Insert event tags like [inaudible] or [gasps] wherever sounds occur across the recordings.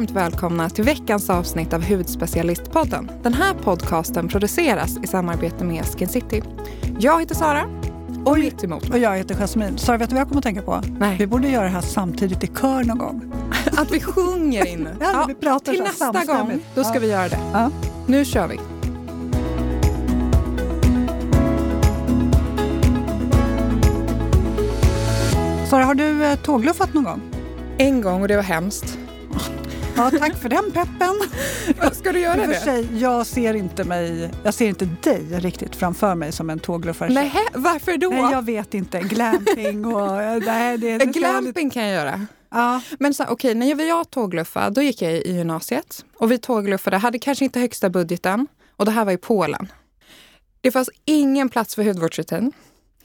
varmt välkomna till veckans avsnitt av Hudspecialistpodden. Den här podcasten produceras i samarbete med Skin City. Jag heter Sara och mitt emot Och jag heter Jasmine. Sara, vet du vad jag kommer att tänka på? Nej. Vi borde göra det här samtidigt i kör någon gång. Att vi sjunger in. [laughs] Ja, vi pratar till så nästa samstämmigt. gång, då ska Ja. vi göra det. Ja. Nu kör vi. Sara, har du eh, tågluffat någon gång? En gång och det var hemskt. Ja, tack för den peppen. Ska du göra det? sig, jag ser inte mig, jag ser inte dig riktigt framför mig som en tågluffare. Nej, varför då? Nej, jag vet inte. Glamping och... [laughs] Nej, det, det Glamping kan jag göra. Ja, Men så, okej, när jag tågluffade, då gick jag i gymnasiet. Och vi tågluffade, hade kanske inte högsta budgeten. Och det här var i Polen. Det fanns ingen plats för hudvårdsrutin.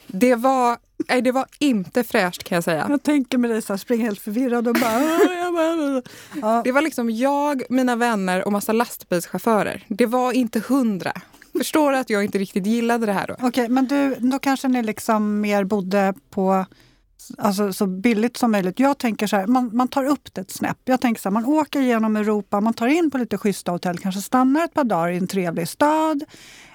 Det var, nej, det var inte fräscht kan jag säga. jag tänker med dig så här, springa helt förvirrad och bara... jag bara- Ja. Det var liksom jag, mina vänner och massa lastbilschaufförer. Det var inte hundra. Förstår du att jag inte riktigt gillade det här då? Okej, men du, då kanske ni liksom mer bodde på alltså, så billigt som möjligt. Jag tänker så här, man, man tar upp det ett snäpp. Jag tänker så här, man åker genom Europa, man tar in på lite schyssta hotell, kanske stannar ett par dagar i en trevlig stad,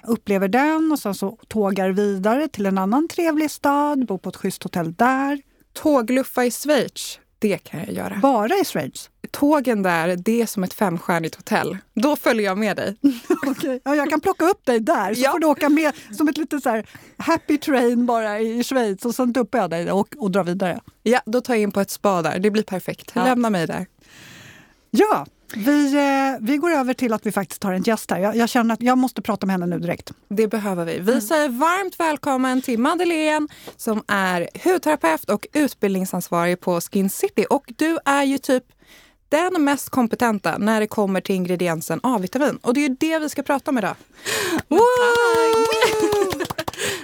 upplever den och sen så tågar vidare till en annan trevlig stad, bor på ett schysst hotell där. Tågluffa i Schweiz, det kan jag göra. Bara i Schweiz. Tågen där, det är som ett femstjärnigt hotell. Då följer jag med dig. [laughs] Okej. Ja, jag kan plocka upp dig där, så Ja. får du åka med som ett litet så här happy train bara i Schweiz och sen duppar jag dig och, och drar vidare. Ja, då tar jag in på ett spa där. Det blir perfekt. Ja. Lämna mig där. Ja, vi, eh, vi går över till att vi faktiskt har en gäst här. Jag, jag känner att jag måste prata med henne nu direkt. Det behöver vi. Vi säger varmt välkommen till Madeleine som är hudterapeut och utbildningsansvarig på Skin City. Och du är ju typ den mest kompetenta när det kommer till ingrediensen A-vitamin. Och det är ju det vi ska prata om idag.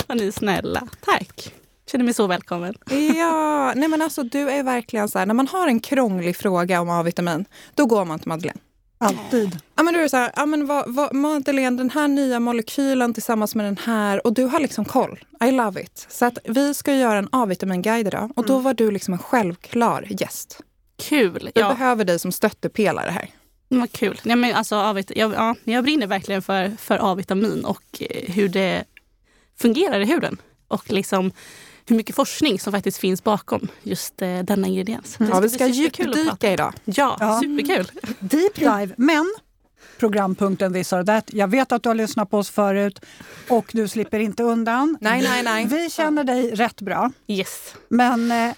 Vad ni är snälla. Tack. Känner mig så välkommen. Ja, nej men alltså du är verkligen så här, när man har en krånglig fråga om A-vitamin, då går man till Madeleine. Alltid. Ja, men du är så här, ja, men vad, vad, Madeleine, den här nya molekylen tillsammans med den här och du har liksom koll. I love it. Så att vi ska göra en A-vitaminguide idag och då var du liksom en självklar gäst. Kul. Vi Ja, behöver dig som stöttepelare här. vad kul. Ja, men alltså, A-vit- jag, ja, jag brinner verkligen för, för A-vitamin och eh, hur det fungerar i huden. Och liksom hur mycket forskning som faktiskt finns bakom just eh, denna ingrediens. Det Ja, vi ska djupdyka idag. Ja, Ja. superkul. [laughs] Deep dive. Men programpunkten This or that. Jag vet att du har lyssnat på oss förut och du slipper inte undan. Nej, nej, nej. Vi känner dig rätt bra, Yes. men eh,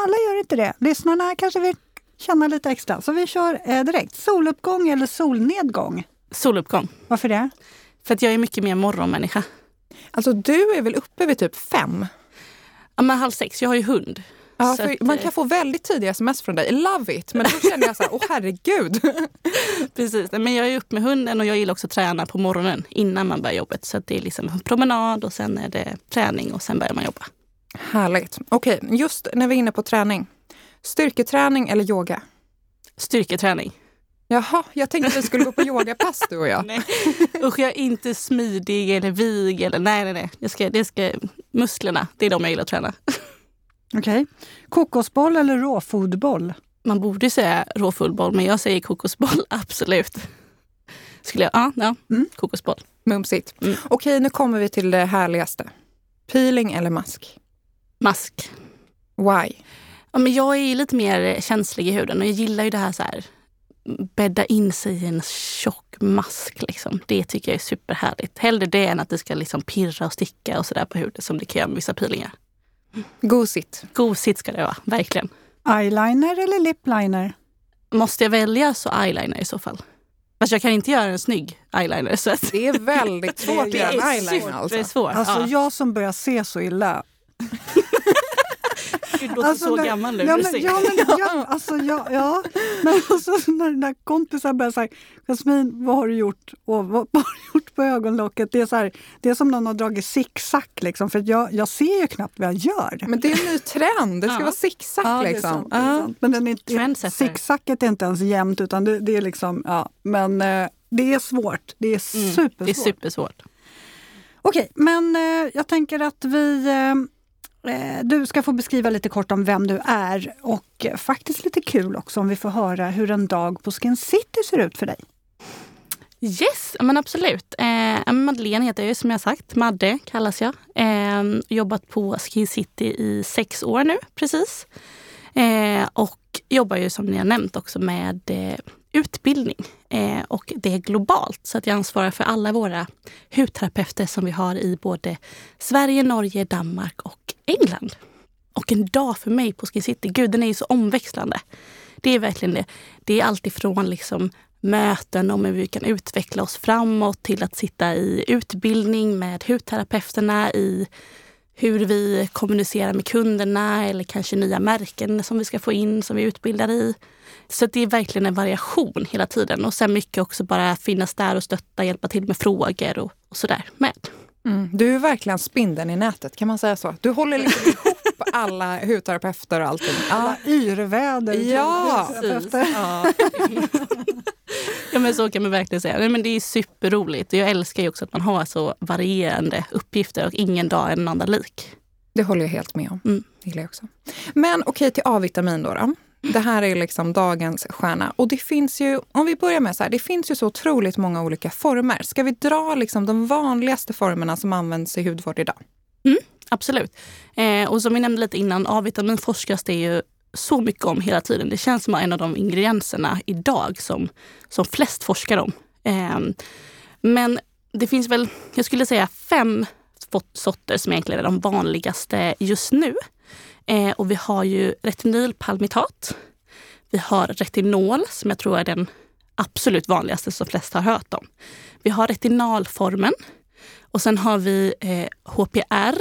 alla gör inte det. Lyssnarna kanske vill känna lite extra. Så vi kör eh, direkt. Soluppgång eller solnedgång? Soluppgång. Varför det? För att jag är mycket mer morgonmänniska. Alltså du är väl uppe vid typ fem? Ja, men halv sex, jag har ju hund. Ja, att, man eh, kan få väldigt tidiga sms från dig. Love it! Men då känner jag så här, åh herregud. [laughs] Precis, men jag är upp med hunden och jag gillar också att träna på morgonen innan man börjar jobbet. Så att det är liksom en promenad och sen är det träning och sen börjar man jobba. Härligt. Okej, just när vi är inne på träning. Styrketräning eller yoga? Styrketräning. Jaha, jag tänkte att vi skulle gå på yogapass du och jag. [laughs] Nej. Usch, jag är inte smidig eller vig. Eller, nej, nej, nej. Jag ska, det ska, musklerna, det är de jag gillar att träna. Okej. Kokosboll eller råfodboll? Man borde säga råfullboll, men jag säger kokosboll, [laughs] absolut. Skulle jag? Ja, ja. Mm. kokosboll. Mumsigt. Mm. Okej, nu kommer vi till det härligaste. Peeling eller mask? Mask. Why? Ja, men jag är lite mer känslig i huden och jag gillar ju det här så här bädda in sig i en tjock mask. Liksom. Det tycker jag är superhärligt. Hellre det än att det ska liksom pirra och sticka och sådär på huden som det kan göra med vissa peelingar. Gosigt. Gosigt ska det vara, verkligen. Eyeliner eller lipliner? Måste jag välja så eyeliner i så fall. Fast jag kan inte göra en snygg eyeliner. Så att Det är väldigt svårt att [laughs] Det göra en är eyeliner alltså. Alltså ja. jag som börjar se så illa. Du låter så när- gammal nu. Ja, men, ja, men, [laughs] ja, alltså, ja, ja. Men alltså, när den där kompisen börjar säga Jasmin, vad har du gjort? Och vad, [laughs] vad har du gjort på ögonlocket? Det är, så här, det är som någon har dragit zigzag. Liksom, för jag, jag ser ju knappt vad jag gör. Men det är en ny trend. Det ska Ja. vara zigzag Ja, liksom. sant, Ja. Men den är zigzaget är inte ens jämnt utan det, det är liksom, ja. Men eh, det är svårt. Det är Mm, supersvårt. Det är supersvårt. Okej, men eh, jag tänker att vi... Eh, Eh, du ska få beskriva lite kort om vem du är och faktiskt lite kul också om vi får höra hur en dag på Skin City ser ut för dig. Yes, men absolut. Eh, Madeleine heter jag som jag sagt. Madde kallas jag. Eh, jobbat på Skin City i sex år nu precis. Eh, och jobbar ju som ni har nämnt också med eh, utbildning. Eh, och det är globalt. Så att jag ansvarar för alla våra hudterapeuter som vi har i både Sverige, Norge, Danmark och England. Och en dag för mig på Skin City, gud den är ju så omväxlande. Det är verkligen det. Det är alltifrån liksom möten om hur vi kan utveckla oss framåt till att sitta i utbildning med hudterapeuterna i hur vi kommunicerar med kunderna eller kanske nya märken som vi ska få in som vi utbildar i. Så det är verkligen en variation hela tiden och sen mycket också bara finnas där och stötta, hjälpa till med frågor och, och sådär med. Mm. Du är verkligen spindeln i nätet, kan man säga så? Du håller liksom ihop alla hudterapeuter och allting. Alla yrväder. Ja, ja. ja men så kan man verkligen säga. men det är superroligt. Jag älskar ju också att man har så varierande uppgifter och ingen dag är den andra lik. Det håller jag helt med om. Mm. Det jag också. Men okej, okay, till A-vitamin då. då. Det här är liksom dagens stjärna. Och det finns ju, om vi börjar med så här, det finns ju så otroligt många olika former. Ska vi dra liksom de vanligaste formerna som används i hudvård idag? Mm, absolut. Eh, och som vi nämnde lite innan, A-vitamin forskas det ju så mycket om hela tiden. Det känns som en av de ingredienserna idag som, som flest forskar om. Eh, men det finns väl, jag skulle säga fem sorter som egentligen är de vanligaste just nu. Eh, och vi har ju retinylpalmitat. Vi har retinol som jag tror är den absolut vanligaste som flest har hört om. Vi har retinalformen och sen har vi eh, HPR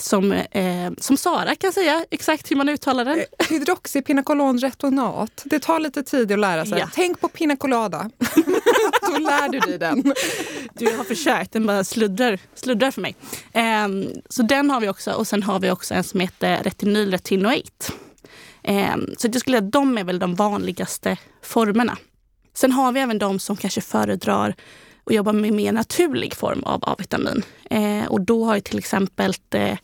som, eh, som Sara kan säga exakt hur man uttalar den. Eh, hydroxypinakolonretonat. Det tar lite tid att lära sig. Ja. Tänk på pina colada. [laughs] Då lär du dig den. Du har försökt, den bara sluddrar, sluddrar för mig. Eh, så den har vi också och sen har vi också en som heter retinylretinoate. Eh, så jag skulle säga att de är väl de vanligaste formerna. Sen har vi även de som kanske föredrar och jobbar med mer naturlig form av A-vitamin. Eh, och då har ju till exempel eh,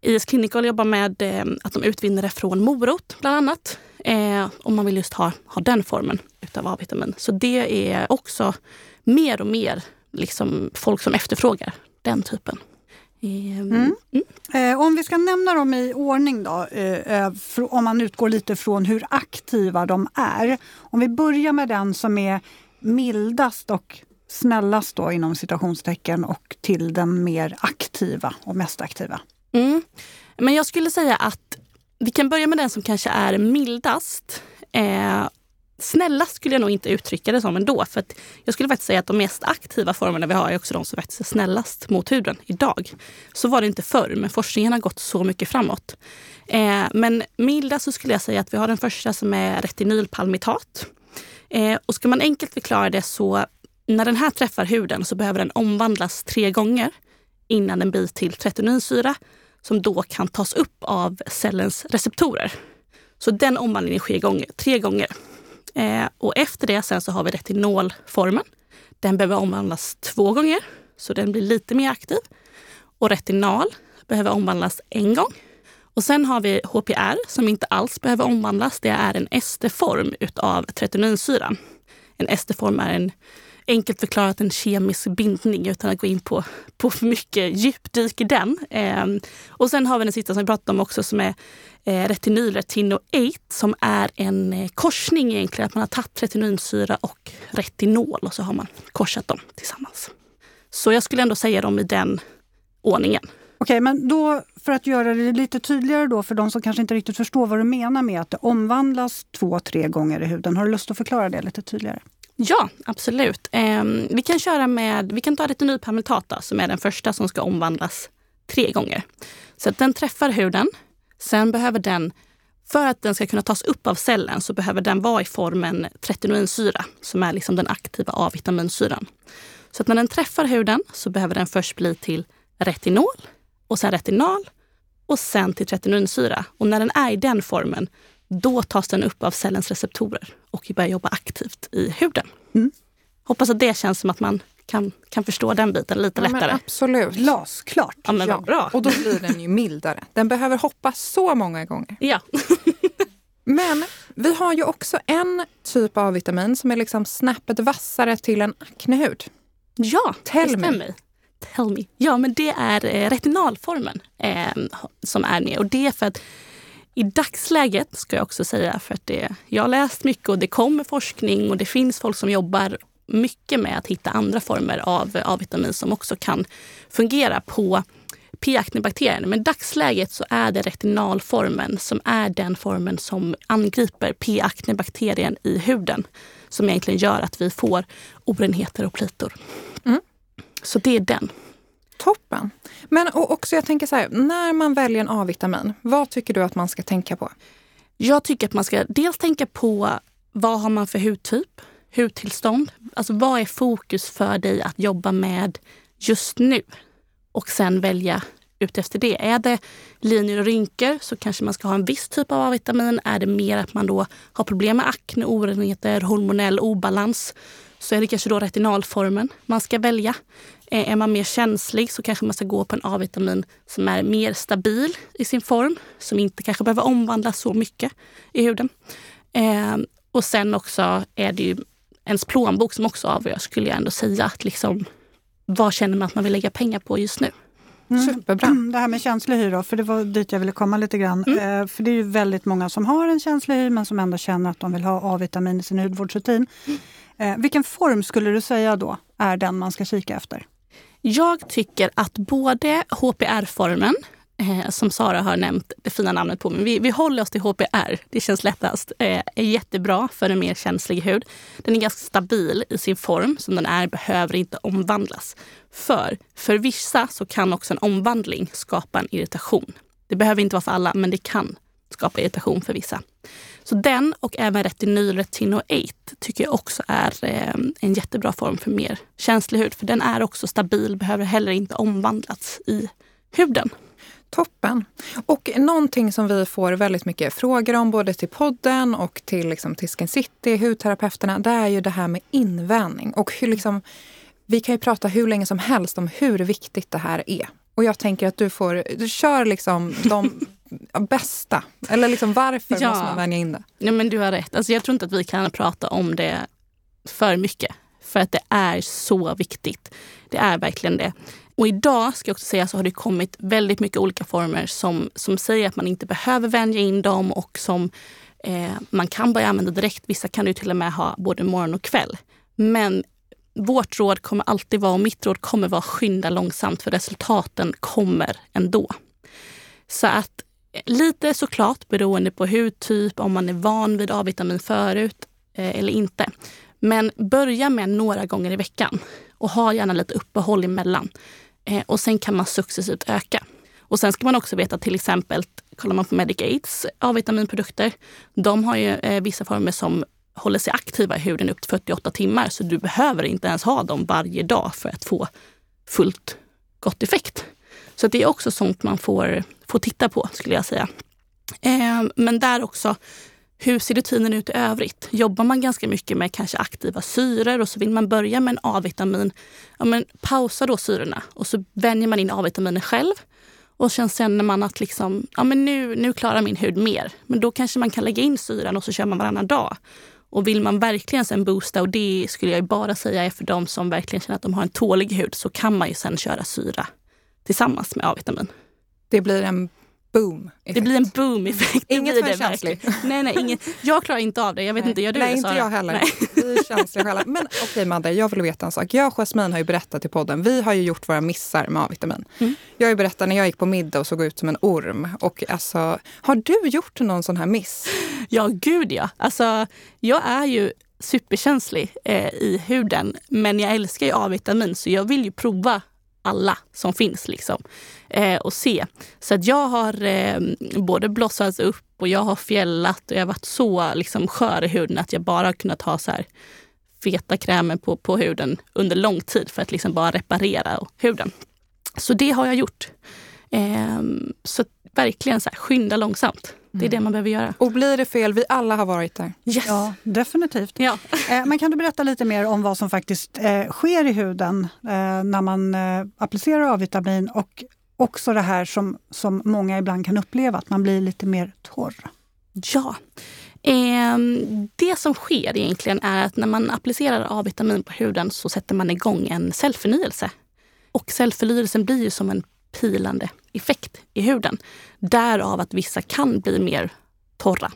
IS Clinical jobbar med eh, att de utvinner det från morot bland annat. Eh, om man vill just ha, ha den formen utav A-vitamin. Så det är också mer och mer liksom folk som efterfrågar den typen. Eh, mm. Mm. Eh, om vi ska nämna dem i ordning då, eh om man utgår lite från hur aktiva de är. Om vi börjar med den som är mildast och snällast då inom citationstecken och till den mer aktiva och mest aktiva? Mm. Men jag skulle säga att vi kan börja med den som kanske är mildast. Eh, snällast skulle jag nog inte uttrycka det som ändå. För jag skulle faktiskt säga att de mest aktiva formerna vi har är också de som faktiskt är snällast mot huden idag. Så var det inte förr, men forskningen har gått så mycket framåt. Eh, men mildast så skulle jag säga att vi har den första som är retinylpalmitat. Eh, och ska man enkelt förklara det så när den här träffar huden så behöver den omvandlas tre gånger innan den blir till tretinoinsyra som då kan tas upp av cellens receptorer. Så den omvandlingen sker gånger, tre gånger. Eh, och efter det sen så har vi retinolformen. Den behöver omvandlas två gånger, så den blir lite mer aktiv. Och retinal behöver omvandlas en gång. Och sen har vi HPR som inte alls behöver omvandlas. Det är en esteform utav tretinoinsyran. En esteform är en enkelt förklarat en kemisk bindning utan att gå in på, på för mycket djupdyk i den. Eh, och sen har vi den sista som vi pratade om också som är eh, retinylretinoate som är en eh, korsning egentligen. Att man har tagit retinylsyra och retinol och så har man korsat dem tillsammans. Så jag skulle ändå säga dem i den ordningen. Okej, men då för att göra det lite tydligare då för de som kanske inte riktigt förstår vad du menar med att det omvandlas två, tre gånger i huden. Har du lust att förklara det lite tydligare? Ja, absolut. Eh, vi kan köra med, vi kan ta retinylpermutata som är den första som ska omvandlas tre gånger. Så att den träffar huden. Sen behöver den, för att den ska kunna tas upp av cellen, så behöver den vara i formen tretinoinsyra som är liksom den aktiva A-vitaminsyran. Så att när den träffar huden så behöver den först bli till retinol och sen retinal och sen till tretinoinsyra. Och när den är i den formen, då tas den upp av cellens receptorer och börjar jobba aktivt i huden. Mm. Hoppas att det känns som att man kan, kan förstå den biten lite Ja, men lättare. absolut. Glasklart. Ja, men Ja, bra. Och då blir den ju mildare. Den behöver hoppa så många gånger. Ja. [laughs] Men vi har ju också en typ av vitamin som är liksom snäppet vassare till en aknehud. Ja, Tell det me. stämmer. Tell me. Ja, men det är eh, retinalformen eh, som är med. Och det är för att i dagsläget, ska jag också säga, för att det, jag har läst mycket och det kommer forskning och det finns folk som jobbar mycket med att hitta andra former av A-vitamin som också kan fungera på P-aknebakterien. Men i dagsläget så är det retinalformen som är den formen som angriper P-aknebakterien i huden. Som egentligen gör att vi får orenheter och plitor. Mm. Så det är den. Toppen! Men och också jag tänker så här, när man väljer en A-vitamin, vad tycker du att man ska tänka på? Jag tycker att man ska dels tänka på vad har man för hudtyp, hudtillstånd. Alltså vad är fokus för dig att jobba med just nu? Och sen välja ut efter det. Är det linjer och rynkor så kanske man ska ha en viss typ av A-vitamin. Är det mer att man då har problem med akne, orenheter, hormonell obalans så är det kanske då retinalformen man ska välja. Eh, är man mer känslig så kanske man ska gå på en A-vitamin som är mer stabil i sin form, som inte kanske behöver omvandlas så mycket i huden. Eh, och sen också är det ju ens plånbok som också avgör, skulle jag ändå säga. Att liksom, vad känner man att man vill lägga pengar på just nu? Superbra. Mm, Det här med känslig hy då, för det var dit jag ville komma lite grann. Eh, för det är ju väldigt många som har en känslig hy men som ändå känner att de vill ha A-vitamin i sin hudvårdsrutin. Eh, vilken form skulle du säga då är den man ska kika efter? Jag tycker att både HPR-formen, eh, som Sara har nämnt det fina namnet på, men vi, vi håller oss till HPR, det känns lättast, eh, är jättebra för en mer känslig hud. Den är ganska stabil i sin form, som den är, behöver inte omvandlas. För, för vissa så kan också en omvandling skapa en irritation. Det behöver inte vara för alla, men det kan skapa irritation för vissa. Så den och även Retinyl Retinoate tycker jag också är eh, en jättebra form för mer känslig hud. För den är också stabil, behöver heller inte omvandlas i huden. Toppen! Och någonting som vi får väldigt mycket frågor om både till podden och till, liksom, till Skin City, hudterapeuterna, det är ju det här med invändning. Och hur liksom, vi kan ju prata hur länge som helst om hur viktigt det här är. Och jag tänker att du får, du kör liksom de [laughs] bästa. Eller liksom varför Ja. måste man vänja in det? Nej, men du har rätt. Alltså, jag tror inte att vi kan prata om det för mycket. För att det är så viktigt. Det är verkligen det. Och idag ska jag också säga så har det kommit väldigt mycket olika former som, som säger att man inte behöver vänja in dem och som eh, man kan börja använda direkt. Vissa kan du till och med ha både morgon och kväll. Men vårt råd kommer alltid vara, och mitt råd kommer vara skynda långsamt för resultaten kommer ändå. Så att eh, lite såklart beroende på hudtyp, om man är van vid A-vitamin förut eh, eller inte. Men börja med några gånger i veckan och ha gärna lite uppehåll emellan. Eh, och sen kan man successivt öka. Och sen ska man också veta till exempel, kollar man på Medic Aids A-vitaminprodukter, de har ju eh, vissa former som håller sig aktiva i huden upp till 48 timmar. Så du behöver inte ens ha dem varje dag för att få fullt gott effekt. Så det är också sånt man får, får titta på skulle jag säga. Eh, men där också, hur ser rutinen ut i övrigt? Jobbar man ganska mycket med kanske aktiva syror och så vill man börja med en A-vitamin, ja, men pausa då syrorna och så vänjer man in A-vitaminer själv. Och sen känner man att liksom, ja, men nu, nu klarar min hud mer. Men då kanske man kan lägga in syran och så kör man varannan dag. Och vill man verkligen sen boosta, och det skulle jag bara säga är för de som verkligen känner att de har en tålig hud, så kan man ju sen köra syra tillsammans med A-vitamin. Det blir en boom. Det blir en boom-effekt. Inget för det känslig. verkligen. Nej, nej, inget. Jag klarar inte av det. Jag vet Nej. inte, gör du Nej, det inte jag heller. Nej. Vi är känsliga själva. Men [laughs] okej Madde, jag vill veta en sak. Jag och Jasmin har ju berättat i podden, vi har ju gjort våra missar med A-vitamin. Mm. Jag har ju berättat när jag gick på middag och såg ut som en orm. Och alltså, har du gjort någon sån här miss? Ja, gud ja. Alltså, jag är ju superkänslig eh, i huden, men jag älskar ju A-vitamin så jag vill ju prova alla som finns liksom eh, och se. Så att jag har eh, både blossats upp och jag har fjällat och jag har varit så liksom, skör i huden att jag bara har kunnat ha så här feta krämer på, på huden under lång tid för att liksom bara reparera huden. Så det har jag gjort. Eh, så verkligen så här, skynda långsamt. Det är det man behöver göra. Och blir det fel, vi alla har varit där. Yes. Ja, definitivt. Ja. [laughs] Eh, men kan du berätta lite mer om vad som faktiskt eh, sker i huden eh, när man applicerar A-vitamin och också det här som, som många ibland kan uppleva, att man blir lite mer torr? Ja. Eh, det som sker egentligen är att när man applicerar A-vitamin på huden så sätter man igång en cellförnyelse. Och cellförnyelsen blir ju som en pilande effekt i huden. Därav att vissa kan bli mer torra.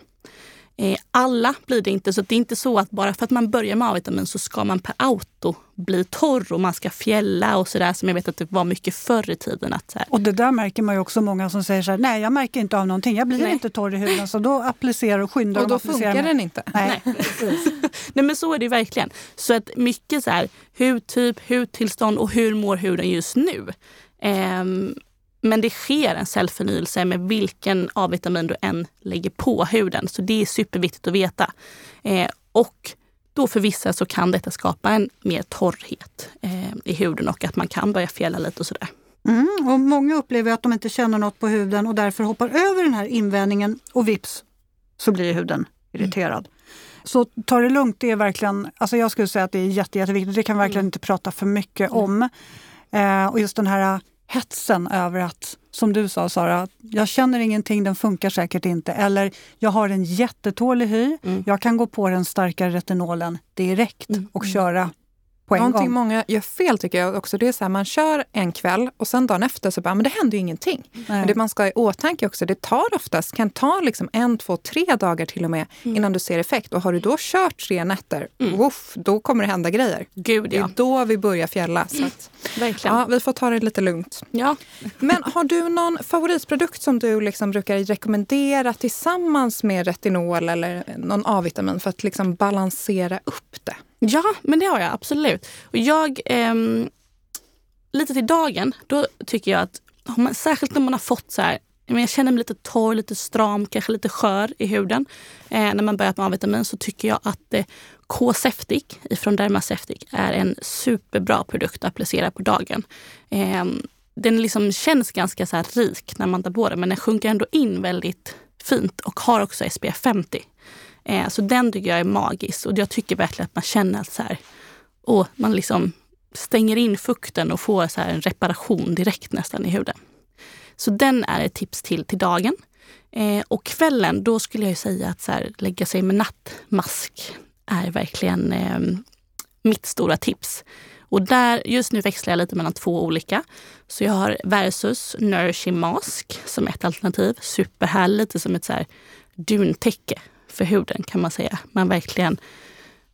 Eh, alla blir det inte, så det är inte så att bara för att man börjar med A-vitamin så ska man per auto bli torr och man ska fjälla och sådär som jag vet att det var mycket förr i tiden. Att så här. Och det där märker man ju också många som säger så här, nej jag märker inte av någonting, jag blir Nej. inte torr i huden. Så då applicerar och skyndar Och då funkar mer. den inte. Nej. [laughs] Nej men så är det ju verkligen. Så att mycket så här, hudtyp, hudtillstånd och hur mår huden just nu. Ehm, men det sker en cellförnyelse med vilken A-vitamin du än lägger på huden. Så det är superviktigt att veta. Eh, och då för vissa så kan detta skapa en mer torrhet eh, i huden och att man kan börja fjälla lite och sådär. Mm, och många upplever att de inte känner något på huden och därför hoppar över den här invändningen och vips så blir huden irriterad. Så ta det lugnt, det är verkligen, alltså jag skulle säga att det är jätte, jätteviktigt. Det kan verkligen inte prata för mycket om. Eh, och just den här hetsen över att, som du sa Sara, jag känner ingenting, den funkar säkert inte. Eller jag har en jättetålig hy, Mm. jag kan gå på den starkare retinolen direkt Mm. och köra på en Någonting gång. många gör fel tycker jag också, det är så här, man kör en kväll och sen dagen efter så bara, men det händer ju ingenting. Nej. Men det man ska ha i åtanke också, det tar oftast, kan ta liksom en, två, tre dagar till och med innan du ser effekt. Och har du då kört tre nätter, woof, då kommer det hända grejer. Gud Det är ja, då vi börjar fjälla. Så att, verkligen. ja, vi får ta det lite lugnt. Ja. Men har du någon favoritprodukt som du liksom brukar rekommendera tillsammans med retinol eller någon A-vitamin för att liksom balansera upp det? Ja, men det har jag absolut. Och jag, ehm, lite till dagen, då tycker jag att om man, särskilt när man har fått så här, jag känner mig lite torr, lite stram, kanske lite skör i huden. Eh, när man börjar med A-vitamin så tycker jag att eh, K-Septic ifrån Dermaceutic är en superbra produkt att applicera på dagen. Eh, den liksom känns ganska så här rik när man tar på den men den sjunker ändå in väldigt fint och har också SPF 50. Eh, så den tycker jag är magisk och jag tycker verkligen att man känner att så här, åh, man liksom stänger in fukten och får så här en reparation direkt nästan i huden. Så den är ett tips till till dagen. Eh, och kvällen, då skulle jag ju säga att så här, lägga sig med nattmask är verkligen eh, mitt stora tips. Och där, just nu växlar jag lite mellan två olika. Så jag har Versus Nourishing Mask som ett alternativ. Superhärligt, lite som ett så här duntäcke för huden kan man säga. Man verkligen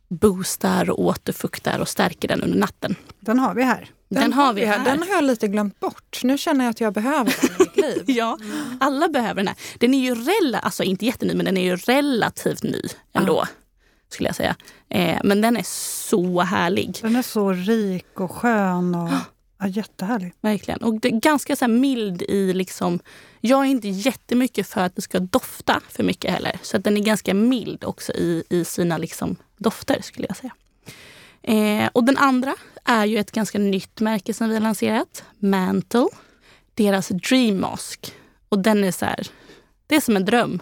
boostar och återfuktar och stärker den under natten. Den har vi här. Den, har vi här. Den har jag lite glömt bort. Nu känner jag att jag behöver den i mitt [laughs] liv. Ja, alla behöver den här. Den är ju rela, alltså inte jätteny, men den är ju relativt ny ändå. Skulle jag säga. Eh, men den är så härlig. Den är så rik och skön och [gasps] ja, jättehärlig. Verkligen. Och det är ganska så här mild i liksom... Jag är inte jättemycket för att det ska dofta för mycket heller. Så att den är ganska mild också i, i sina liksom dofter skulle jag säga. Eh, och den andra är ju ett ganska nytt märke som vi har lanserat. Mantle. Deras Dream Mask. Och den är så här... Det är som en dröm.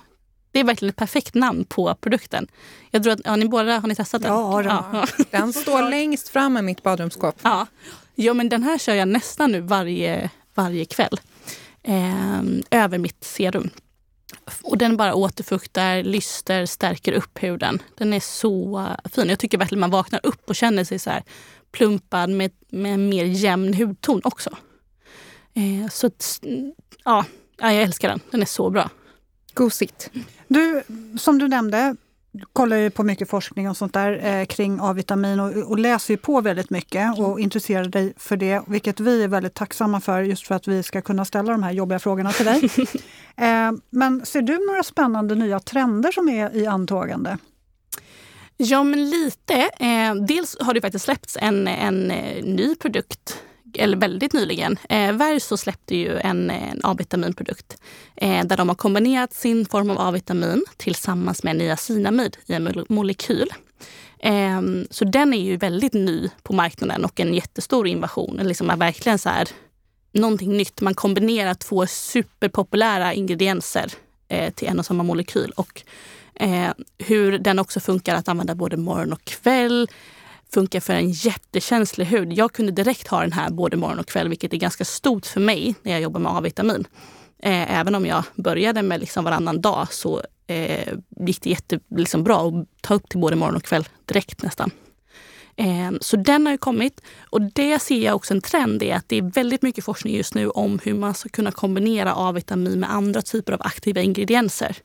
Det är verkligen ett perfekt namn på produkten. Jag tror att, ja, ni båda, har ni testat den? Ja, [laughs] den ja. Den står längst fram i mitt badrumsskåp. Ja. ja, men den här kör jag nästan nu varje, varje kväll. Eh, över mitt serum. Och den bara återfuktar, lyster, stärker upp huden. Den är så fin. Jag tycker verkligen man vaknar upp och känner sig så här plumpad med, med en mer jämn hudton också. Eh, så ja, jag älskar den. Den är så bra. Gosigt. Du, som du nämnde, kollar ju på mycket forskning och sånt där eh, kring A-vitamin och, och läser ju på väldigt mycket och intresserar dig för det, vilket vi är väldigt tacksamma för just för att vi ska kunna ställa de här jobbiga frågorna till dig. [laughs] eh, men ser du några spännande nya trender som är i antågande? Ja, men lite. Eh, dels har det faktiskt släppts en, en eh, ny produkt eller väldigt nyligen. Eh, Verso släppte ju en, en A-vitaminprodukt eh, där de har kombinerat sin form av A-vitamin tillsammans med niacinamid i en molekyl. Eh, så den är ju väldigt ny på marknaden och en jättestor invasion. Liksom är verkligen så här, någonting nytt. Man kombinerar två superpopulära ingredienser eh, till en och samma molekyl. Och eh, hur den också funkar att använda både morgon och kväll. Funkar för en jättekänslig hud. Jag kunde direkt ha den här både morgon och kväll, vilket är ganska stort för mig när jag jobbar med A-vitamin. Eh, även om jag började med liksom varannan dag så eh, gick det jättebra liksom att ta upp till både morgon och kväll direkt nästan. Eh, så den har ju kommit och det ser jag också en trend i att det är väldigt mycket forskning just nu om hur man ska kunna kombinera A-vitamin med andra typer av aktiva ingredienser.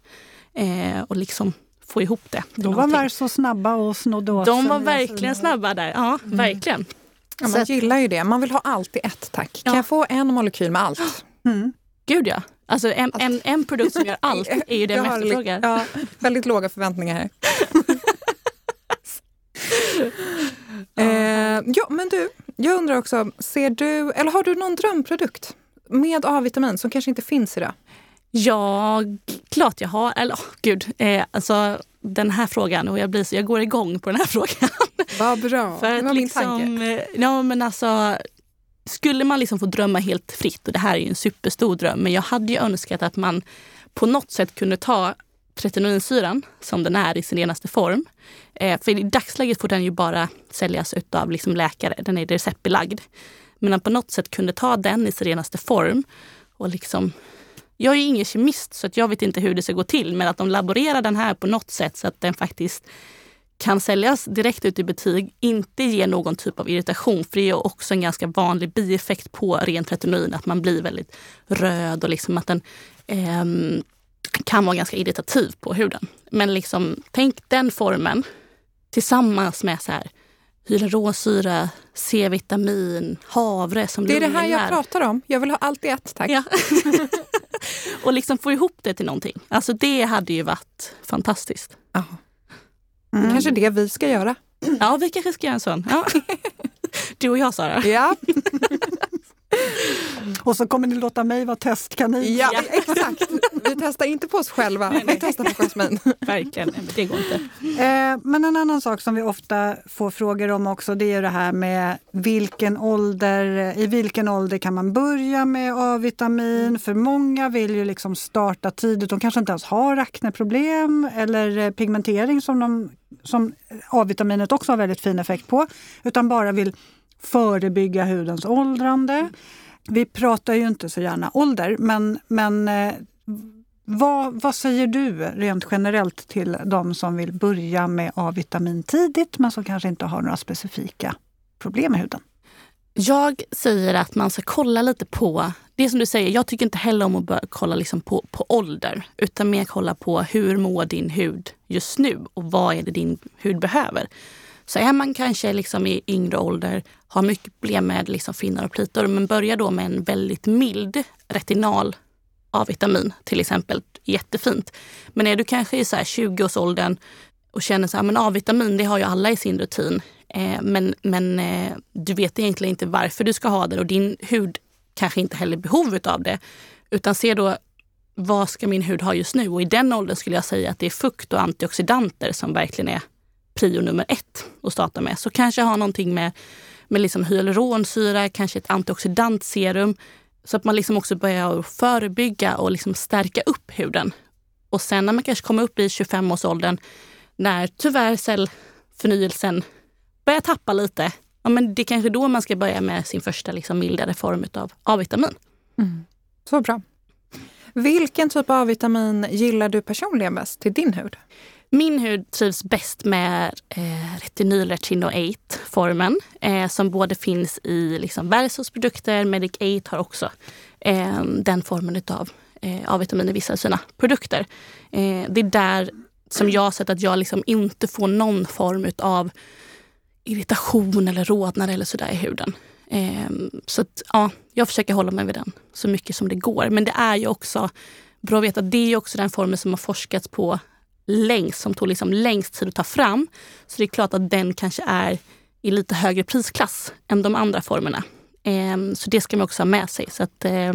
Eh, och liksom få ihop det. De var väl så snabba och snodde åt De var verkligen snabba där. Ja, mm. verkligen. Ja, man gillar ju det. Man vill ha allt i ett tack. Kan ja. jag få en molekyl med allt? [gasps] Mm. Gud ja. Alltså en, en, en produkt som gör [laughs] allt är ju det man efterfrågar. Ja, väldigt låga förväntningar här. [laughs] eh, ja, men du, jag undrar också, ser du, eller har du någon drömprodukt med A-vitamin som kanske inte finns idag? Ja, klart jag har. Eller oh, gud, eh, alltså den här frågan och jag, blir så, jag går igång på den här [laughs] frågan. Vad bra, För det var min liksom, tanke. Eh, ja, men alltså, skulle man liksom få drömma helt fritt, och det här är ju en superstor dröm, men jag hade ju önskat att man på något sätt kunde ta tretinoinsyran som den är i sin renaste form. Eh, för i dagsläget får den ju bara säljas av liksom läkare, den är receptbelagd. Men att på något sätt kunde ta den i sin renaste form och liksom jag är ingen kemist så att jag vet inte hur det ska gå till, men att de laborerar den här på något sätt så att den faktiskt kan säljas direkt ut i butik, inte ger någon typ av irritation. För det är också en ganska vanlig bieffekt på rent retinoin, att man blir väldigt röd och liksom att den eh, kan vara ganska irritativ på huden. Men liksom, tänk den formen tillsammans med så här, hyaluronsyra, C-vitamin, havre som Det är det här jag pratar om. Jag vill ha allt i ett, tack. Ja. [laughs] och liksom få ihop det till någonting. Alltså det hade ju varit fantastiskt. Ja. Mm. Kanske det vi ska göra. Ja, vi kanske ska göra en sån. Ja. [laughs] Du och jag, Sara. Ja. [laughs] [laughs] Och så kommer ni låta mig vara testkanin. Ja, ja, exakt. Vi testar inte på oss själva, vi testar på Jasmin. Verkligen, det går inte. Eh, men en annan sak som vi ofta får frågor om också det är det här med vilken ålder, i vilken ålder kan man börja med A-vitamin? För många vill ju liksom starta tidigt, de kanske inte ens har akneproblem eller pigmentering som, de, som A-vitaminet också har väldigt fin effekt på, utan bara vill förebygga hudens åldrande. Vi pratar ju inte så gärna ålder, men, men eh, vad, vad säger du rent generellt till de som vill börja med A-vitamin tidigt men som kanske inte har några specifika problem med huden? Jag säger att man ska kolla lite på, det som du säger, jag tycker inte heller om att börja kolla liksom på, på ålder. Utan mer kolla på hur mår din hud just nu och vad är det din hud behöver. Så är man kanske liksom i yngre ålder, har mycket problem med liksom finnar och plitor, men börjar då med en väldigt mild retinal A-vitamin till exempel, jättefint. Men är du kanske i 20-årsåldern och känner så här, A-vitamin ah, det har ju alla i sin rutin. Eh, men men eh, du vet egentligen inte varför du ska ha det och din hud kanske inte heller behov av det. Utan se då vad ska min hud ha just nu? Och i den åldern skulle jag säga att det är fukt och antioxidanter som verkligen är prio nummer ett att starta med. Så kanske ha någonting med, med liksom hyaluronsyra, kanske ett antioxidantserum. Så att man liksom också börjar förebygga och liksom stärka upp huden. Och sen när man kanske kommer upp i 25-årsåldern, när tyvärr cellförnyelsen börjar tappa lite, ja, men det är kanske då man ska börja med sin första liksom mildare form av A-vitamin. Mm. Så bra. Vilken typ av A-vitamin gillar du personligen bäst till din hud? Min hud trivs bäst med eh, Retinol Retino 8-formen eh, som både finns i liksom, Versos produkter. Medic 8 har också eh, den formen eh, av eh, A-vitamin i vissa av sina produkter. Eh, det är där som jag har sett att jag liksom inte får någon form av irritation eller rodnad eller sådär i huden. Eh, så att, ja, jag försöker hålla mig vid den så mycket som det går. Men det är ju också bra att veta det är också den formen som har forskats på längst, som tog liksom längst tid att ta fram. Så det är klart att den kanske är i lite högre prisklass än de andra formerna. Eh, så det ska man också ha med sig. Så att, eh,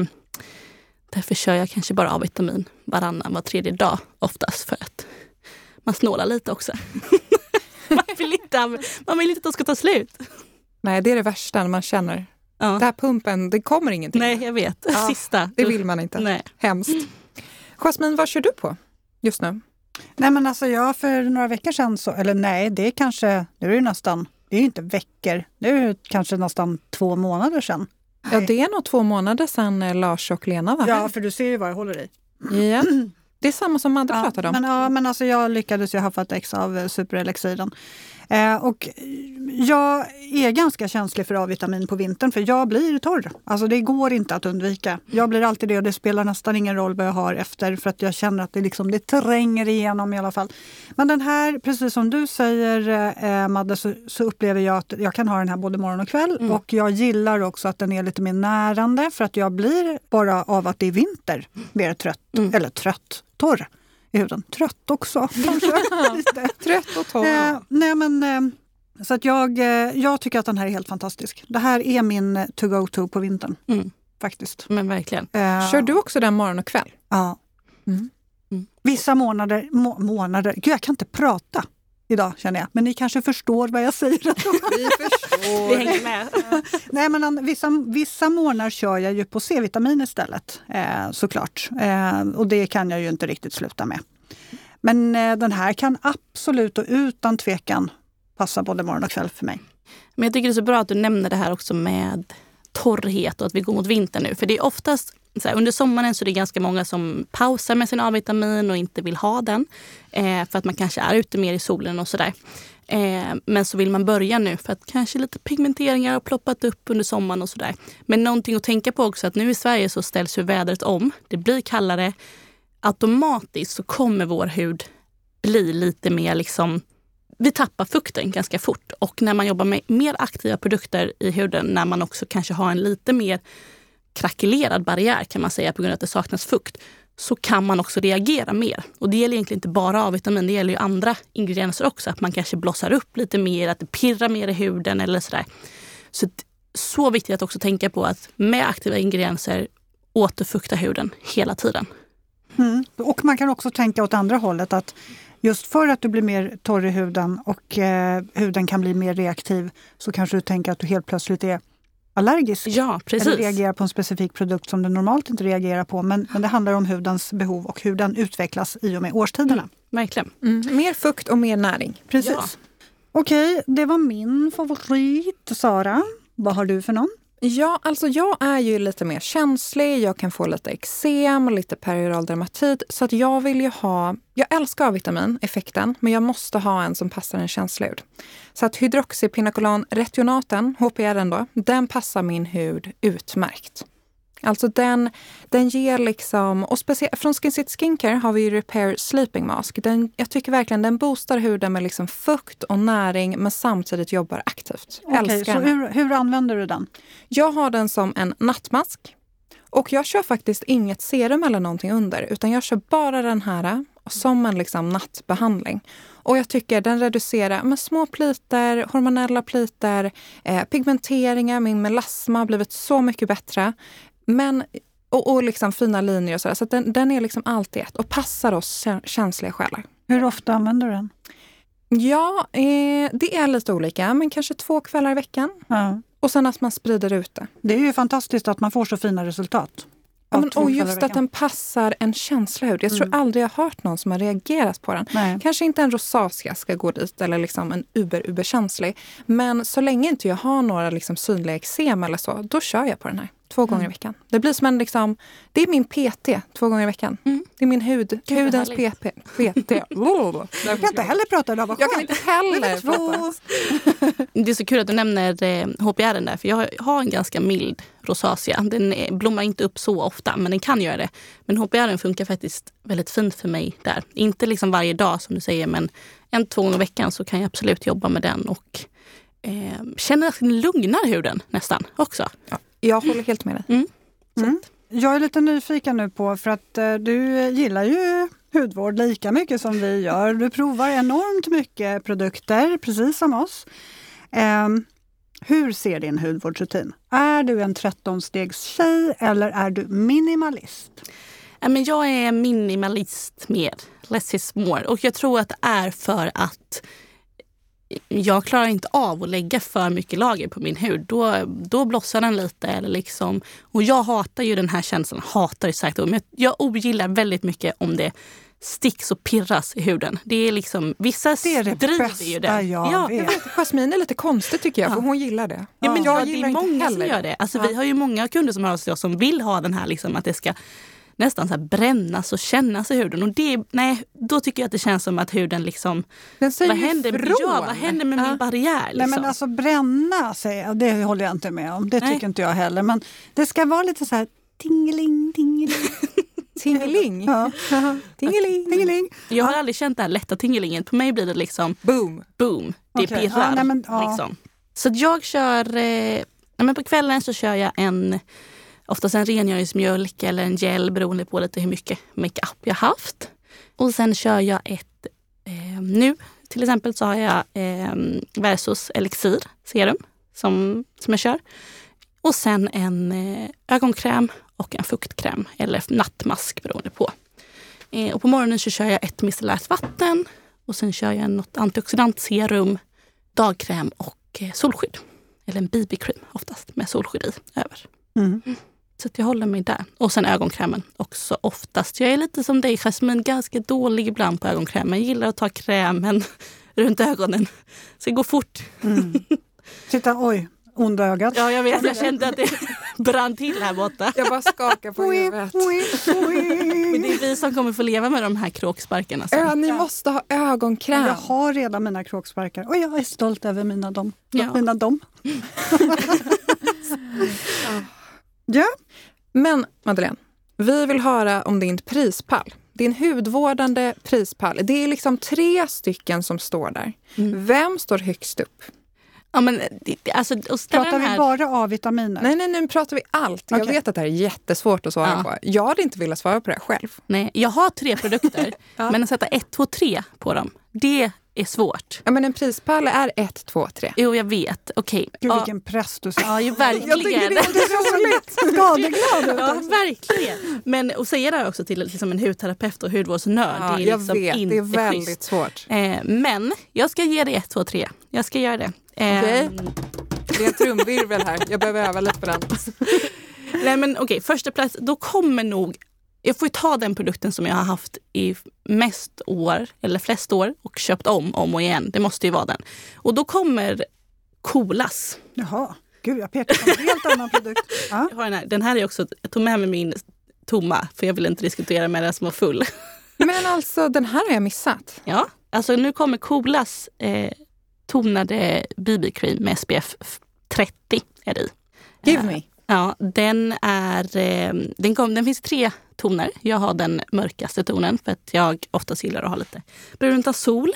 därför kör jag kanske bara A-vitamin varannan, var tredje dag oftast för att man snålar lite också. [laughs] man, vill inte, man vill inte att de ska ta slut. Nej, det är det värsta när man känner ja. den här pumpen, det kommer ingenting. Nej, jag vet. Ja, Sista. Det vill man inte. Nej. Hemskt. Jasmin, vad kör du på just nu? Nej men alltså jag för några veckor sedan, så, eller nej det är kanske, nu är det nästan, det är inte veckor, nu är det kanske nästan två månader sedan. Ja, det är nog två månader sedan eh, Lars och Lena var Ja, här. för du ser ju vad jag håller i. Ja. [clears throat] Det är samma som Madde Ja, pratade om. men, ja, men alltså jag lyckades ju haffa ett ex av eh, superelixiren. Eh, och jag är ganska känslig för A-vitamin på vintern för jag blir torr. Alltså det går inte att undvika. Jag blir alltid det och det spelar nästan ingen roll vad jag har efter för att jag känner att det, liksom, det tränger igenom i alla fall. Men den här, precis som du säger eh, Madde, så, så upplever jag att jag kan ha den här både morgon och kväll. Och jag gillar också att den är lite mer närande för att jag blir bara av att det är vinter mer trött, eller trött, torr i huden. Trött också [laughs] kanske. Trött och torr. Eh, nej men, eh, så att jag, eh, jag tycker att den här är helt fantastisk. Det här är min eh, to-go-to på vintern. Mm. Faktiskt. Men verkligen. Eh, Kör du också den morgon och kväll? Ja. Mm. Vissa månader, må, månader, gud jag kan inte prata idag känner jag. Men ni kanske förstår vad jag säger. [laughs] Vi förstår. [laughs] Vi hänger med. [laughs] Nej, men vissa, vissa månader kör jag ju på C-vitamin istället eh, såklart. Eh, och det kan jag ju inte riktigt sluta med. Men eh, den här kan absolut och utan tvekan passa både morgon och kväll för mig. Men jag tycker det är så bra att du nämner det här också med torrhet och att vi går mot vinter nu. För det är oftast så här, under sommaren så är det ganska många som pausar med sin A-vitamin och inte vill ha den. Eh, för att man kanske är ute mer i solen och sådär. Eh, men så vill man börja nu för att kanske lite pigmenteringar har ploppat upp under sommaren och sådär. Men någonting att tänka på också att nu i Sverige så ställs ju vädret om. Det blir kallare. Automatiskt så kommer vår hud bli lite mer liksom vi tappar fukten ganska fort och när man jobbar med mer aktiva produkter i huden, när man också kanske har en lite mer krackelerad barriär kan man säga på grund av att det saknas fukt, så kan man också reagera mer. Och det gäller egentligen inte bara A-vitamin, det gäller ju andra ingredienser också. Att man kanske blossar upp lite mer, att det pirrar mer i huden eller sådär. Så, så viktigt att också tänka på att med aktiva ingredienser återfukta huden hela tiden. Mm. Och man kan också tänka åt andra hållet att just för att du blir mer torr i huden och eh, huden kan bli mer reaktiv så kanske du tänker att du helt plötsligt är allergisk. Ja, precis. Eller reagerar på en specifik produkt som du normalt inte reagerar på. Men, men det handlar om hudens behov och hur den utvecklas i och med årstiderna. Verkligen. Mm. Mer fukt och mer näring. Precis. Ja. Okej, det var min favorit. Sara, vad har du för någon? Ja, alltså jag är ju lite mer känslig. Jag kan få lite eksem och lite perioral dermatit. Så att jag vill ju ha... Jag älskar A-vitamin, effekten, men jag måste ha en som passar en känslig hud. Så att hydroxypinokulan retionaten, HPR då, den passar min hud utmärkt. Alltså den, den ger liksom, och speciellt från Skin City Skincare har vi ju Repair Sleeping Mask. Den, jag tycker verkligen den boostar huden med liksom fukt och näring men samtidigt jobbar aktivt. Okej, Älskar så hur, hur använder du den? Jag har den som en nattmask. Och jag kör faktiskt inget serum eller någonting under, utan jag kör bara den här som en liksom nattbehandling. Och jag tycker den reducerar med små pliter, hormonella pliter, eh, pigmenteringar, min melasma har blivit så mycket bättre. Men, och, och liksom fina linjer och sådär. Så den, den är liksom allt i ett och passar oss kä- känsliga själar. Hur ofta använder du den? Ja, eh, det är lite olika, men kanske två kvällar i veckan. Ja. Och sen att man sprider ut det. Det är ju fantastiskt att man får så fina resultat. Ja, men, och just att den passar en känslig hud. Jag tror Mm. aldrig jag har hört någon som har reagerat på den. Nej. Kanske inte en rosacea ska gå dit eller liksom en uber-uber-känslig. Men så länge inte jag har några liksom synliga eksem eller så, då kör jag på den här två gånger i veckan. Det blir som en liksom, det är min PT två gånger i veckan. Mm. Det är min hud, vad hudens. PP, PT. [laughs] Jag kan inte heller prata idag, vad Jag kan inte heller prata. Det är så kul att du nämner eh, HPR där, för jag har en ganska mild rosacea. Den eh, blommar inte upp så ofta, men den kan göra det. Men HPR funkar faktiskt väldigt fint för mig där. Inte liksom varje dag som du säger, men en, två gånger i veckan så kan jag absolut jobba med den och eh, känner att den lugnar huden nästan också. Jag håller helt med dig. Mm. Mm. Jag är lite nyfiken nu på, för att eh, du gillar ju hudvård lika mycket som vi gör. Du provar enormt mycket produkter, precis som oss. Ehm, hur ser din hudvårdsrutin? Är du en 13-stegs-tjej eller är du minimalist? Ja, men jag är minimalist mer. Less is more. Och jag tror att det är för att jag klarar inte av att lägga för mycket lager på min hud. Då, då blossar den lite. Eller liksom, och jag hatar ju den här känslan. Hatar är sagt men jag ogillar väldigt mycket om det sticks och pirras i huden. Det är liksom, vissa Det är det driver ju det. jag ja, vet. Jasmin är lite konstig tycker jag, för hon gillar det. Ja, men jag ja, det gillar är inte många som gör det. Alltså, Ja. Vi har ju många kunder som hör till oss som vill ha den här liksom, att det ska nästan så här brännas och kännas i huden. Och det, nej, då tycker jag att det känns som att huden liksom... Den säger Vad händer, ifrån. ja, vad händer med Ja. min barriär? Liksom? Nej, men alltså bränna, säger jag, det håller jag inte med om. Det Nej. tycker inte jag heller. Men det ska vara lite så här tingeling, tingeling. [laughs] Tingeling. Ja. [laughs] Tingeling. tingeling. Jag har aldrig känt det här lätta tingelingen. På mig blir det liksom Boom. boom, det Okej. pirrar. Ja, nej, men, ja. liksom. Så jag kör... Eh, men på kvällen så kör jag en oftast en rengöringsmjölk eller en gel beroende på lite hur mycket makeup jag haft. Och sen kör jag ett... Eh, nu till exempel så har jag eh, Versus Elixir serum som, som jag kör. Och sen en eh, ögonkräm och en fuktkräm eller nattmask beroende på. Eh, och på morgonen så kör jag ett micellärt vatten och sen kör jag något antioxidantserum, dagkräm och eh, solskydd. Eller en BB-cream oftast med solskydd i över. Mm. Så att jag håller mig där. Och sen ögonkrämen också oftast. Jag är lite som dig Jasmine, ganska dålig ibland på ögonkrämen. Jag gillar att ta krämen [laughs] runt ögonen. Så det går fort. Mm. [laughs] Titta, oj, onda ögat. Ja, jag vet. Jag kände att det [laughs] brann till här borta. Jag bara skakar på huvudet. Men det är vi som kommer få leva med de här kråksparkarna sen. Ja, ni måste ha ögonkräm. Jag har redan mina kråksparkar och jag är stolt över mina dom. Ja. Mina dom. ja, Men Madeleine, vi vill höra om din prispall. Din hudvårdande prispall. Det är liksom tre stycken som står där. Mm. Vem står högst upp? Ja, men, alltså, pratar vi bara A-vitaminer? Nej, nej, nu pratar vi allt. Jag Okej. vet att det här är jättesvårt att svara Ja. på. Jag hade inte velat svara på det här själv. Nej, jag har tre produkter, [laughs] Ja. men att sätta ett, två, tre på dem, det är svårt. Ja, men en prispall är ett, två, tre. Jo, jag vet. Okej. Gud Ja, vilken press du ja, ju Jag tycker verkligen. det är [laughs] roligt. Skadeglad Ja, verkligen. Men att säga det här också till liksom en hudterapeut och hudvårdsnörd, Ja, det är jag liksom vet, inte det är väldigt schysst. svårt. Eh, men jag ska ge dig ett, två, tre. Jag ska göra det. Eh, Okej. Det är en trumvirvel här. Jag behöver öva lite på den. [laughs] Nej men okej, första plats, då kommer nog... Jag får ju ta den produkten som jag har haft i mest år, eller flest år, och köpt om, om och igen. Det måste ju vara den. Och då kommer Kolas. Jaha, gud jag pekar på en helt annan [laughs] produkt. Ja. Jag har den, här. den här är också, jag tog med mig min tomma, för jag vill inte diskutera med den som var full. Men alltså, den här har jag missat. Ja, alltså nu kommer Kolas eh, tonade BB-cream med SPF 30 är det i. Give Eh, me. Ja, den är... Eh, den, kom, den finns i tre toner. Jag har den mörkaste tonen för att jag oftast gillar att ha lite brunt av sol.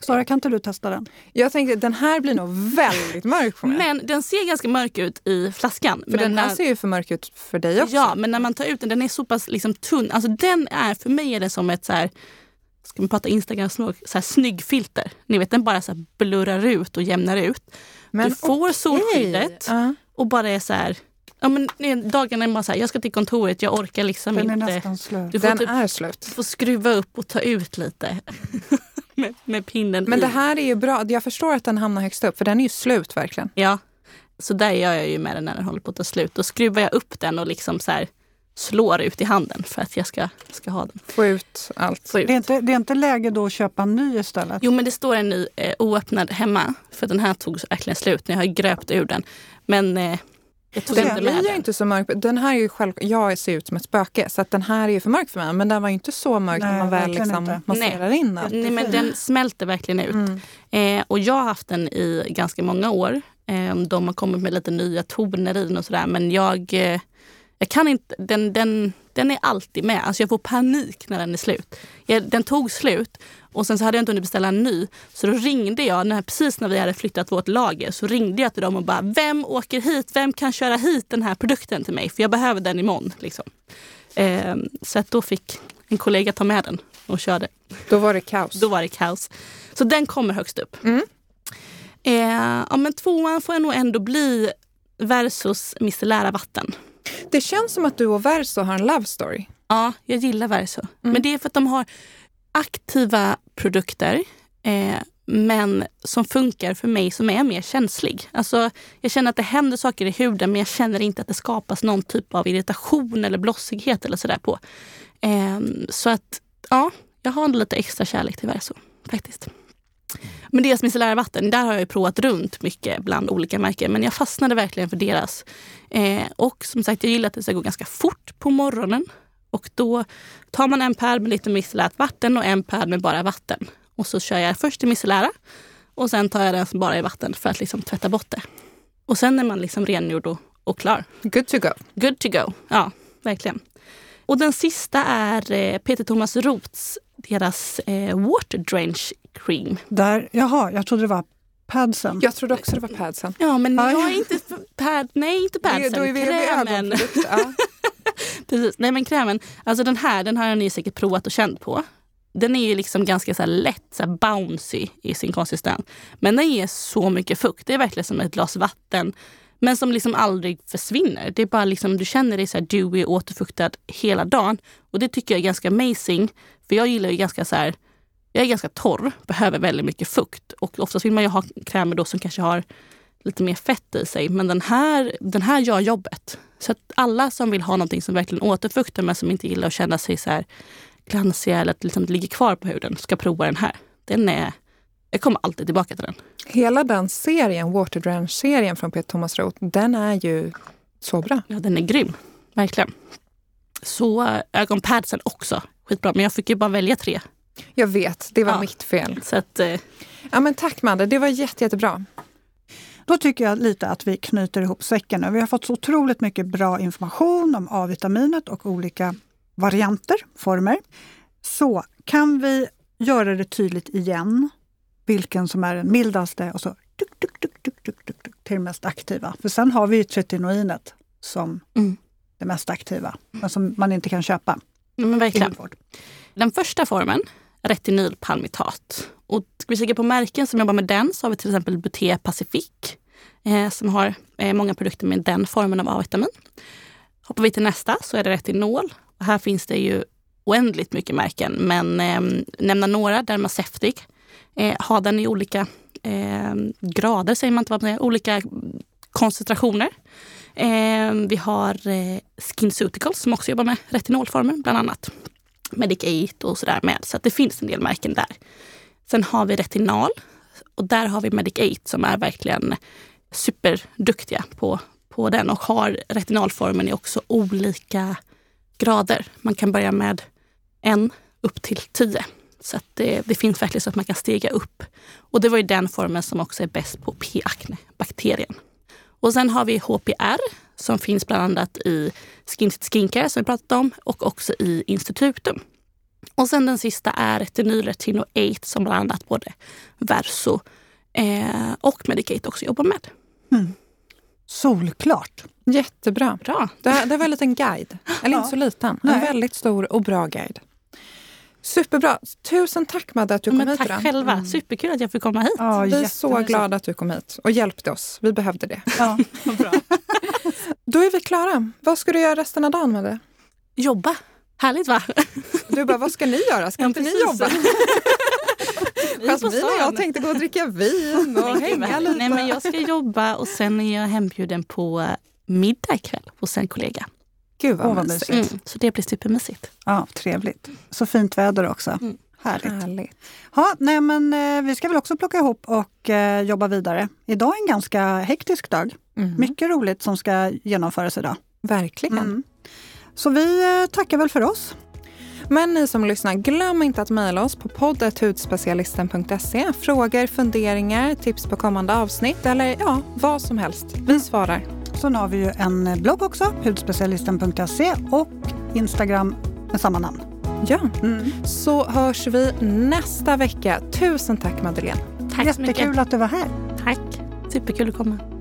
Sara, kan inte du testa den? Jag tänkte den här blir nog väldigt mörk på mig. Men den ser ganska mörk ut i flaskan. för men den här när, ser ju för mörk ut för dig också. Ja, men när man tar ut den, den är så pass liksom tunn. Alltså den är, för mig är det som ett så här, ska man prata Instagram-språk, så här snygg filter. Ni vet, den bara så här blurrar ut och jämnar ut. men du får solskyddet Ja. och bara är så här, ja men dagarna är bara så här, jag ska till kontoret, jag orkar liksom Den är inte. nästan slut. Du får Den typ är slut. Du får skruva upp och ta ut lite [laughs] med, med pinnen Men i. det här är ju bra. Jag förstår att den hamnar högst upp för den är ju slut verkligen. Ja, så där gör jag ju med den när den håller på att ta slut. Då skruvar jag upp den och liksom så här slår ut i handen för att jag ska, ska ha den. Få ut allt. Få ut. Det är, inte, det är inte läge då att köpa en ny istället? Jo men det står en ny eh, oöppnad hemma. För den här tog verkligen slut när jag har gröpt ur den. Men eh, jag tog Den inte med blir ju inte så mörk. Den här är ju själv, jag ser ut som ett spöke så att den här är ju för mörk för mig. Men den var ju inte så mörk Nej, när man väl liksom masserar in den. Nej men den smälter verkligen ut. Mm. Eh, och jag har haft den i ganska många år. Eh, de har kommit med lite nya toner i den och sådär. Men jag, eh, jag kan inte, den, den, den är alltid med. Alltså jag får panik när den är slut. Jag, den tog slut och sen så hade jag inte hunnit beställa en ny. Så då ringde jag, när, precis när vi hade flyttat vårt lager, så ringde jag till dem och bara Vem åker hit? Vem kan köra hit den här produkten till mig? För jag behöver den imorgon. Liksom. Eh, så att då fick en kollega ta med den och körde. Då var det kaos. Då var det kaos. Så den kommer högst upp. Mm. Eh, ja, men tvåan får jag nog ändå bli versus micellära vatten. Det känns som att du och Verso har en love story. Ja, jag gillar Verso. Mm. Men det är för att de har aktiva produkter. Eh, men som funkar för mig som är mer känslig. Alltså, jag känner att det händer saker i huden men jag känner inte att det skapas någon typ av irritation eller blossighet eller sådär på. Eh, så att ja, jag har lite extra kärlek till Verso faktiskt. Men deras micellära vatten, där har jag provat runt mycket bland olika märken. Men jag fastnade verkligen för deras. Eh, och som sagt, jag gillar att det ska gå ganska fort på morgonen. Och då tar man en pärl med lite micellärt vatten och en pärl med bara vatten. Och så kör jag först det micellära och sen tar jag den som bara är vatten för att liksom tvätta bort det. Och sen är man liksom rengjord och, och klar. Good to go. Good to go, ja verkligen. Och den sista är eh, Peter Thomas Roths, deras eh, Water Drench Cream. Där, jaha, jag trodde det var padsen. Jag trodde också det var padsen. Ja, men jag är inte pad, nej inte padsen, Då är vi krämen. Ja. [laughs] Precis, nej men krämen, alltså den här den har ni säkert provat och känt på. Den är ju liksom ganska så här lätt så här bouncy i sin konsistens. Men den ger så mycket fukt. Det är verkligen som ett glas vatten. Men som liksom aldrig försvinner. Det är bara liksom, du känner dig så här dewy och återfuktad hela dagen. Och det tycker jag är ganska amazing. För jag gillar ju ganska så här, jag är ganska torr, behöver väldigt mycket fukt. Och oftast vill man ju ha krämer då som kanske har lite mer fett i sig. Men den här, den här gör jobbet. Så att alla som vill ha någonting som verkligen återfuktar men som inte gillar att känna sig så här glansiga eller att liksom det ligger kvar på huden ska prova den här. Den är, jag kommer alltid tillbaka till den. Hela den serien, Water Drench-serien från Peter Thomas Roth, den är ju så bra. Ja, den är grym. Verkligen. Så äh, ögonpadsen också. Skitbra. Men jag fick ju bara välja tre. Jag vet, det var Ja. mitt fel. Så att, eh, Ja, men tack Madde, det var jätte, jättebra. Då tycker jag lite att vi knyter ihop säcken nu. Vi har fått så otroligt mycket bra information om A-vitaminet och olika varianter, former. Så kan vi göra det tydligt igen vilken som är den mildaste och så tuk, tuk, tuk, tuk, tuk, tuk, tuk, till det mest aktiva. För sen har vi ju tretinoinet som Mm. det mest aktiva, men som man inte kan köpa ja, men verkligen. Den första formen, retinylpalmitat. Och ska vi kika på märken som jobbar med den så har vi till exempel Buté Pacific eh, som har eh, många produkter med den formen av A-vitamin. Hoppar vi till nästa så är det retinol. Och här finns det ju oändligt mycket märken men eh, nämna några, Dermaceutic eh, har den i olika eh, grader, säger man inte vad man säger, olika koncentrationer. Eh, vi har eh, SkinCeuticals som också jobbar med retinolformer bland annat. Medic 8 och sådär med. Så att det finns en del märken där. Sen har vi retinal och där har vi Medic 8 som är verkligen superduktiga på, på den och har retinalformen i också olika grader. Man kan börja med en upp till tio. Så att det, det finns verkligen så att man kan stega upp. Och det var ju den formen som också är bäst på P-acne, bakterien. Och sen har vi HPR som finns bland annat i Skin Skincare som vi pratat om och också i Institutum. Och sen den sista är Retinol Retino 8 som bland annat både Verso eh, och Medicate också jobbar med. Solklart! Jättebra. Bra! Det, här, det var en liten guide. Eller inte så liten. En Nej. väldigt stor och bra guide. Superbra. Tusen tack Madde att du kom Men hit tack idag. själva. Superkul att jag fick komma hit. Ja, Vi är så glada att du kom hit och hjälpte oss. Vi behövde det. Ja. [laughs] Bra. Då är vi klara. Vad ska du göra resten av dagen Madde? Jobba. Härligt va? Du bara, vad ska ni göra? Ska Ja, inte ni precis. jobba? Är på Jasmin och jag tänkte gå och dricka vin och [laughs] hänga lite. Nej, men jag ska jobba och sen är jag hembjuden på eh, middag ikväll hos en kollega. Gud vad, Åh, vad mysigt. Mm, så det blir supermysigt. ja, trevligt. Så fint väder också. Mm. Härligt. Härligt. Ja, nej, men, eh, vi ska väl också plocka ihop och eh, jobba vidare. Idag är en ganska hektisk dag. Mhm. Mycket roligt som ska genomföras idag. Verkligen. Mm. Så vi eh, tackar väl för oss. Men ni som lyssnar, glöm inte att mejla oss på poddet.hudspecialisten.se. Frågor, funderingar, tips på kommande avsnitt eller ja, vad som helst. Vi svarar. Sen har vi ju en blogg också, hudspecialisten.se och Instagram med samma namn. Ja, så hörs vi nästa vecka. Tusen tack Madeleine. Tack så mycket. Jättekul att du var här. Tack. Superkul att komma.